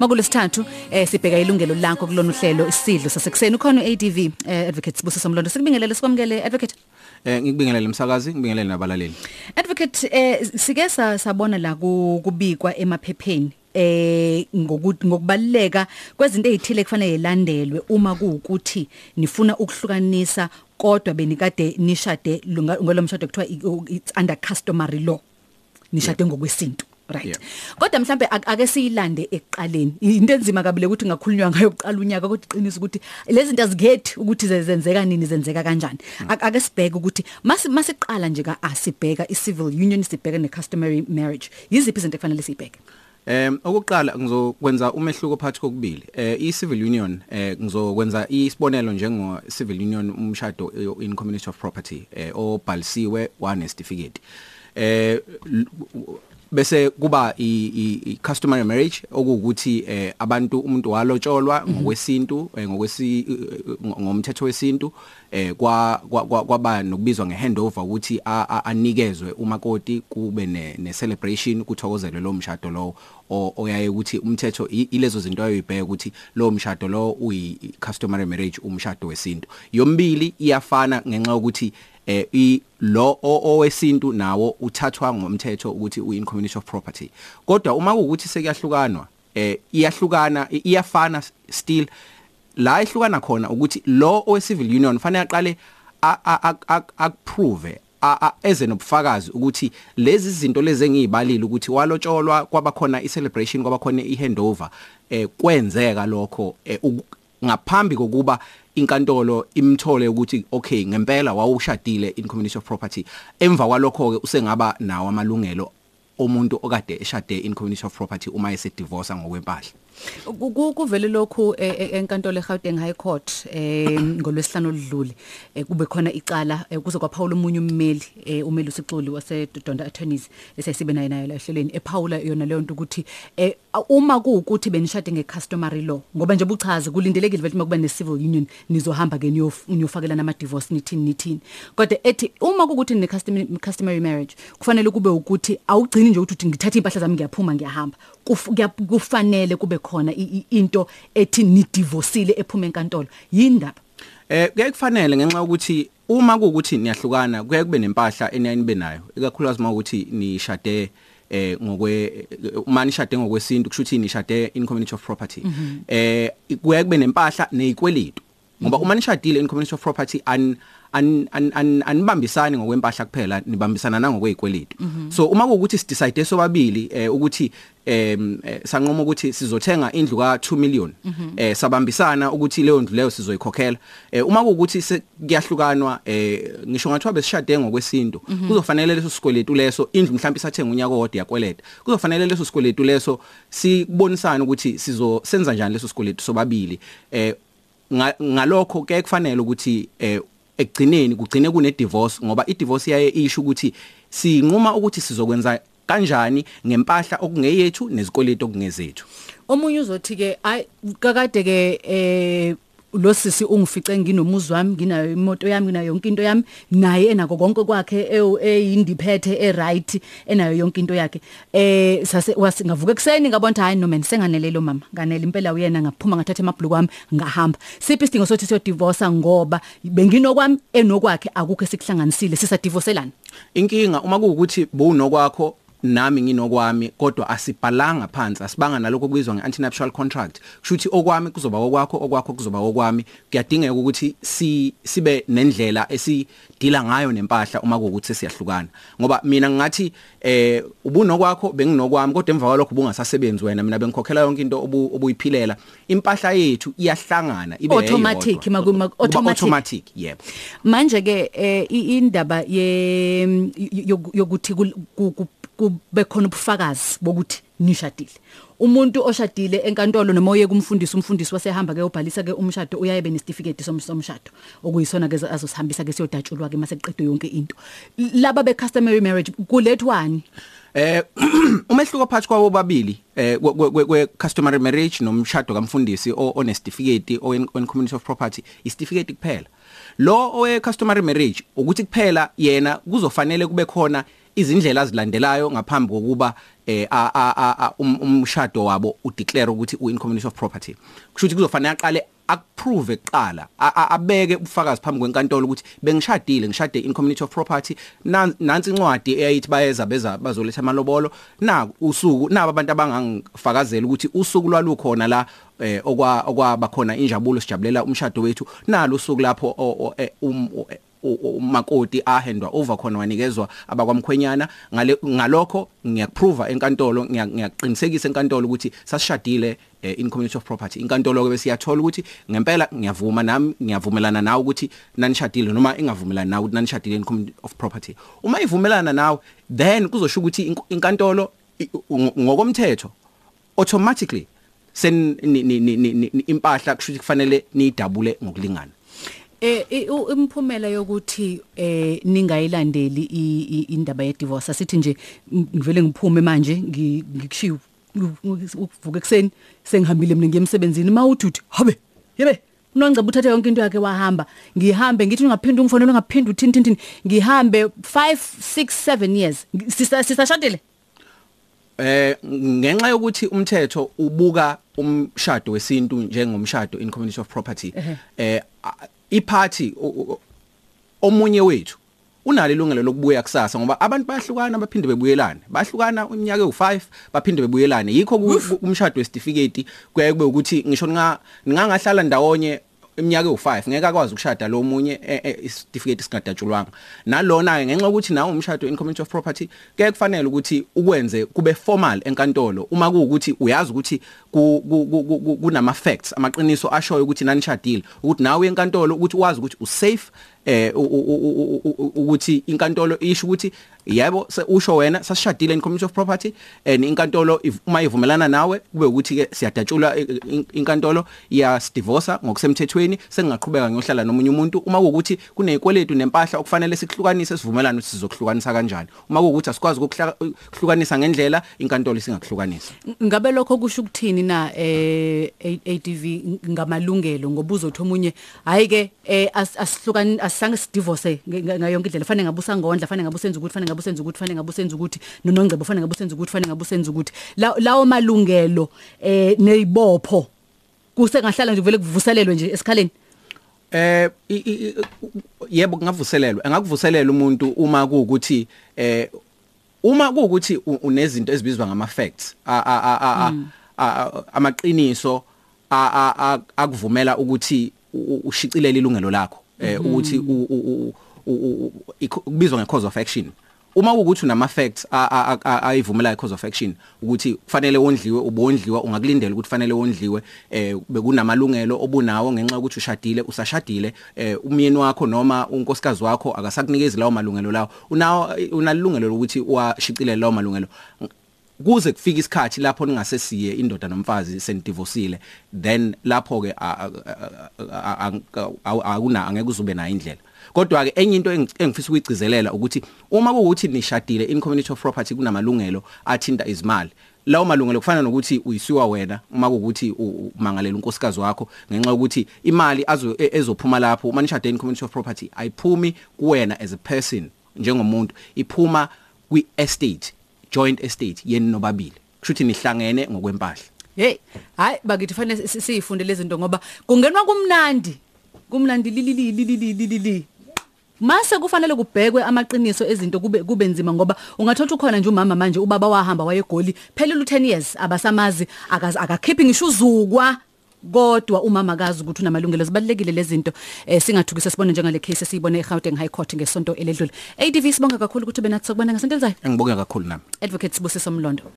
Makulesithathu eh sibheka ilungelo lakho kulona uhlelo isidlo sasekuseni. Ukhona uADV eh advocate Sibusiso Mlondo sikubingelele sikwamukele advocate. Eh ngikubingelele umsakazi ngibingelele nabalaleli. Advocate eh sike sabona la kubikwa emaphepheni eh ngokuthi ngokubaleka kwezinto ezithile kufanele ilandelwe uma kuukuthi nifuna ukuhlukanisa kodwa benikade nishade ngolomshado kuthiwa it's under customary law. Nishade ngokwesintu. Right yeah. kodwa mhlambe ake siyilande ekuqaleni into enzima kabile ukuthi ngakhulunywa ngayo uqala unyaka ukuthi qinisa ukuthi lezi zinto azikhethi ukuthi zenzeka nini zenzeka kanjani hmm. ake sibheke ukuthi masiqala nje ka asibheka i-civil union sibheke ne-customary marriage yiziphi izinto ekufanele sibheke Um okuqala ngizokwenza umehluko phakathi kokubili. Eh i-civil union eh ngizokwenza isibonelo njengo civil union umshado in community of property eh obhalisiwe wane certificate. Eh bese kuba i customary marriage okuwukuthi eh abantu umuntu walotsholwa mhm. ngokwesintu eh, ngokwesi ngomthetho wesintu eh kwa kwaba nokubizwa ngehandover ukuthi anikezwe umakoti kube ne celebration kuthokozelwe lo mshado lo oyaye ukuthi umthetho ilezo zinto ayoyibheka ukuthi lo mshado lo uyi customary marriage umshado wesintu yombili iyafana ngenxa yokuthi eh i lo owesintu nawo uthathwa ngomthetho ukuthi u in community of property. Kodwa uma ukuthi sekuyahlukanwa eh iyahlukana iyafana still. La ihlukana khona ukuthi lo owe civil union fanele aqale akuprove eze nobufakazi ukuthi lezi zinto lezi engiyibalile ukuthi walotsholwa kwabakhona icelebration kwabakhona ihandover eh kwenzeka lokho ngaphambi kokuba inkantolo imthole ukuthi okay ngempela wawushadile in community of property. Emva kwalokho ke usengaba nawo amalungelo omuntu okade eshade in community of property uma ese divorce ngokwempahla. Kuvele lokhu e, e, enkantolo eGauteng High Court eh ngolwesihlanu oludlule eh, kube khona icala eh, kuze kwaphawula umunye ummeli umeli uSixoli wase Donda Attorneys esesibe naye nayo la ehlelweni ephawula yona leyo nto ukuthi uma kuukuthi benishade ngecustomary law ngoba nje buchaze kulindelekile ukuthi makube ne civil union nizohamba ke niyofakela nama divorce nithini nithini. Kodwa ethi uma kukuthi ne customary marriage kufanele kube ukuthi awugcini nje ukuthi ngithatha impahla zami ngiyaphuma ngiyahamba. Kufanele kube khona into ethi nidivorceile ephuma enkantolo. Yindaba eh kuye kufanele ngenxa ukuthi uma kuukuthi niyahlukana kuye kube nempahla eniyanibe nayo ikakhulukazi uma ukuthi nishade eh ngokwe uma nishade ngokwesintu kusho ukuthi nishade in community of property. Mhm. eh kuye kube nempahla nezikweletu ngoba uma nishadile in community of property an anibambisani ngokwempahla kuphela nibambisana nangokwezikweletu mhm. so uma kuukuthi sidecide sobabili eh ukuthi em sanqoma ukuthi sizothenga indlu ka 2 million mhm. eh sabambisana ukuthi leyo ndlu leyo sizoyikhokhela eh uma kuukuthi kuyahlukanwa eh ngisho ngathiwa besishade ngokwesintu mhm. kuzofanele leso sikweletu leso indlu mhlawumbe isathenga unyaka wodwa yakweleta kuzofanele leso sikweletu leso sibonisana ukuthi sizosenza njani leso sikweletu sobabili eh ngalokho ke kufanele ukuthi eh ekugcineni kugcine kune divorce ngoba i divorce yaye isho ukuthi sinquma ukuthi sizokwenza kanjani ngempahla okungeyethu nezikweletu okungezethu. Omunye uzothi ke ay kakade ke eh lo sisi ungifice nginomuzi wami nginayo imoto yami nginayo yonke into yami naye enako konke kwakhe eyindiphethe eright enayo yonke into yakhe. Eh sase wasingavuka ekseni ngabona hayi no man senganelelo mama. Nganele impela uyena ngaphuma ngathatha emabhluku wami ngahamba. Siphi isidingo sothi siyo divorce ngoba benginokwami enokwakhe akukho esikuhlanganisile. Sisa divorcelana inkinga uma kuukuthi bowunokwakho nami nginokwami kodwa asibhalanga phansi asibanga naloko kubizwa ngeantinuptial contract. Kushuthi okwami kuzoba okwakho okwakho kuzoba okwami. Kuyadingeka ukuthi si sibe nendlela esidila ngayo nempahla uma kuukuthi siyahlukana. Ngoba mina ngingathi eh ubunokwakho benginokwami kodwa emva kwalokho ubungasasebenzi wena. Mina bengikhokhela yonke into obuyiphilela. Impahla yethu iyahlangana ibe automatic makuma automatic. automatic yebo manje ke indaba ye yokuthi kube khona ubufakazi bokuthi nishadile. Umuntu oshadile enkantolo noma oye kumfundisi umfundisi wasehamba ke ubhalisa ke umshado uyaye be nesitifiketi somshado. Okuyisona ke azosihambisa ke siyodatshulwa ke mase kuqedwe yonke into. Laba be customary marriage kulethwani? Eh umehluko phakathi kwabo babili eh kwe customary marriage nomshado kamfundisi onesitifiketi o in community of property isitifiketi kuphela. Lo owe customary marriage ukuthi kuphela yena kuzofanele kube khona izindlela azilandelayo ngaphambi kokuba eh a- a- a- a- um- umshado wabo udeclare ukuthi u in community of property. Kusho ukuthi kuzofanele aqale akuprove eqala a- a- abeke ubufakazi phambi kwenkantolo ukuthi bengishadile ngishade in community of property. Nan- nansi incwadi eyayithi bayeza beza bazoletha amalobolo. Na usuku naba abantu abangangifakazela ukuthi usuku lwalukhona la eh okwa okwaba khona injabulo sijabulela umshado wethu. Nalo usuku lapho o- o- eh, um- o- eh, u- u- umakoti ahendwa over khona wanikezwa abakwamkhwenyana. Ngale ngalokho ngiyakuprova enkantolo ngiya- ngiyaqinisekisa enkantolo ukuthi sasishadile eh, in community of property. Inkantolo ke bese iyathola ukuthi ngempela ngiyavuma nami ngiyavumelana nawe ukuthi nanishadile noma ingavumelani nawe ukuthi nanishadile in community of property. Uma ivumelana nawe then kuzosho ukuthi ink- inkantolo i- u- ngokomthetho automatically sen ni- ni- ni- ni- ni- impahla kusho ukuthi kufanele niyidabule ngokulingana. Eh i- u- imphumela yokuthi eh ningayilandeli indaba ye divorce asithi nje ng- ngivele ngiphume manje ngi- ngikushiya ukuvuka ekseni sengihambile mina ngiyemsebenzini mawuthi habe yebe unongceba uthathe yonke into yakhe wahamba ngihambe ngithi ungaphinda uthini thini thini ngihambe 5 6 7 years. Sisashadile? Eh ngenxa yokuthi umthetho ubuka umshado wesintu njengomshado in community of property eh a- iparty o- o- omunye wethu unalo ilungelo lokubuya kusasa ngoba abantu bayahlukana baphinde bebuyelane. Bahlukana unyaka u5 baphinde bebuyelane. Yikho ku- ku- umshado wesitifiketi kuyaye kube ukuthi ngisho ninga ningangahlala ndawonye iminyaka u5 ngeke akwazi ukushada lo munye eh, eh, isitifiketi singadatshulwanga nalona ke ngenxa ukuthi nawo umshado in community of property ke kufanele ukuthi ukwenze kube formal enkantolo uma kuukuthi uyazi ukuthi ku- ku- ku- ku- ku- kunama facts amaqiniso ashoyo ukuthi nanishadile ukuthi nawe enkantolo ukuthi wazi ukuthi usafe eh ukuthi inkantolo isho ukuthi yebo usho wena sasishadile in community of property and inkantolo uma ivumelana nawe kube ukuthi ke siyadatshula i- i- inkantolo ya divorce ngokusemthethweni sengingaqhubeka ngiyohlala nomunye umuntu. Uma kuukuthi kunezikweletu nempahla okufanele sikuhlukanise sivumelana ukuthi sizokuhlukanisa kanjani. Uma kuukuthi asikwazi ukuhlukanisa ngendlela inkantolo isingakuhlukanisa ngabe lokho kusho ukuthini na eh ADV ngamalungelo? Ngoba uzothi omunye hayi ke eh as- asihlukani asisange sidivorce ngayonke indlela. Fanele ngabe usangondla fanele ngabe usenza ukuthi fanele ngabe usenza ukuthi fanele ngabe usenza ukuthi nonongcebo fanele ngabe usenza ukuthi fanele ngabe usenza ukuthi. La- lawo malungelo eh nezibopho kusengahlala nje vele kuvuselelwe nje esikhaleni? Eh yebo kungavuselelwa engakuvuselela umuntu uma kuukuthi eh uma kuukuthi unezinto ezibizwa ngama facts a- a- a- a- a- a- amaqiniso a- a- a- akuvumela ukuthi ushicilele ilungelo lakho. Eh ukuthi u- u- u- u- u- ikho- kubizwa nge cause of action. Uma ukuthi unama facts ayivumela cause of action ukuthi kufanele wondliwe ubondliwa ungakulindela ukuthi kufanele wondliwe eh bekunamalungelo obunawo ngenxa ukuthi ushadile usashadile eh umyeni wakho noma unkosikazi wakho akasakunikezi lawo malungelo lawo. Unawo unalungelo lokuthi washicilele lawo malungelo. Kuze kufike isikhathi lapho ningase siye indoda nomfazi sendivorceile then lapho ke akuna angeke uzube nayo indlela. Kodwa ke enye into engi- engifisa ukuyigcizelela ukuthi uma kuwukuthi nishadile in community of property kunamalungelo athinta izimali lawo malungelo kufana nokuthi uyisiwa wena uma kuwukuthi u- umangalela unkosikazi wakho ngenxa yokuthi imali azo e- ezophuma lapho uma nishade in community of property ayiphumi kuwena as a person njengomuntu iphuma kwi estate joint estate yeni nobabili kusho ukuthi nihlangene ngokwempahla Hey, hayi bakithi fanele si- siyifunde lezi zinto ngoba kungenwa kumnandi. Kumnandi lili lili lili. Mase kufanele kubhekwe amaqiniso ezinto kube kube nzima ngoba ungathola ukhona nje umama manje ubaba wahamba wayegoli phelele u10 years abasamazi akakhiphi ngisho uzukwa kodwa umama akazi ukuthi unamalungelo zibalekile lezi zinto eh singathukise sibone njengale case esiyibone eGauteng High Court ngesonto eledlule ADV sibonga kakhulu ukuthi benathi sokubona ngesonto elizayo engibonga kakhulu nami. Advocate Sibusiso Mlondo.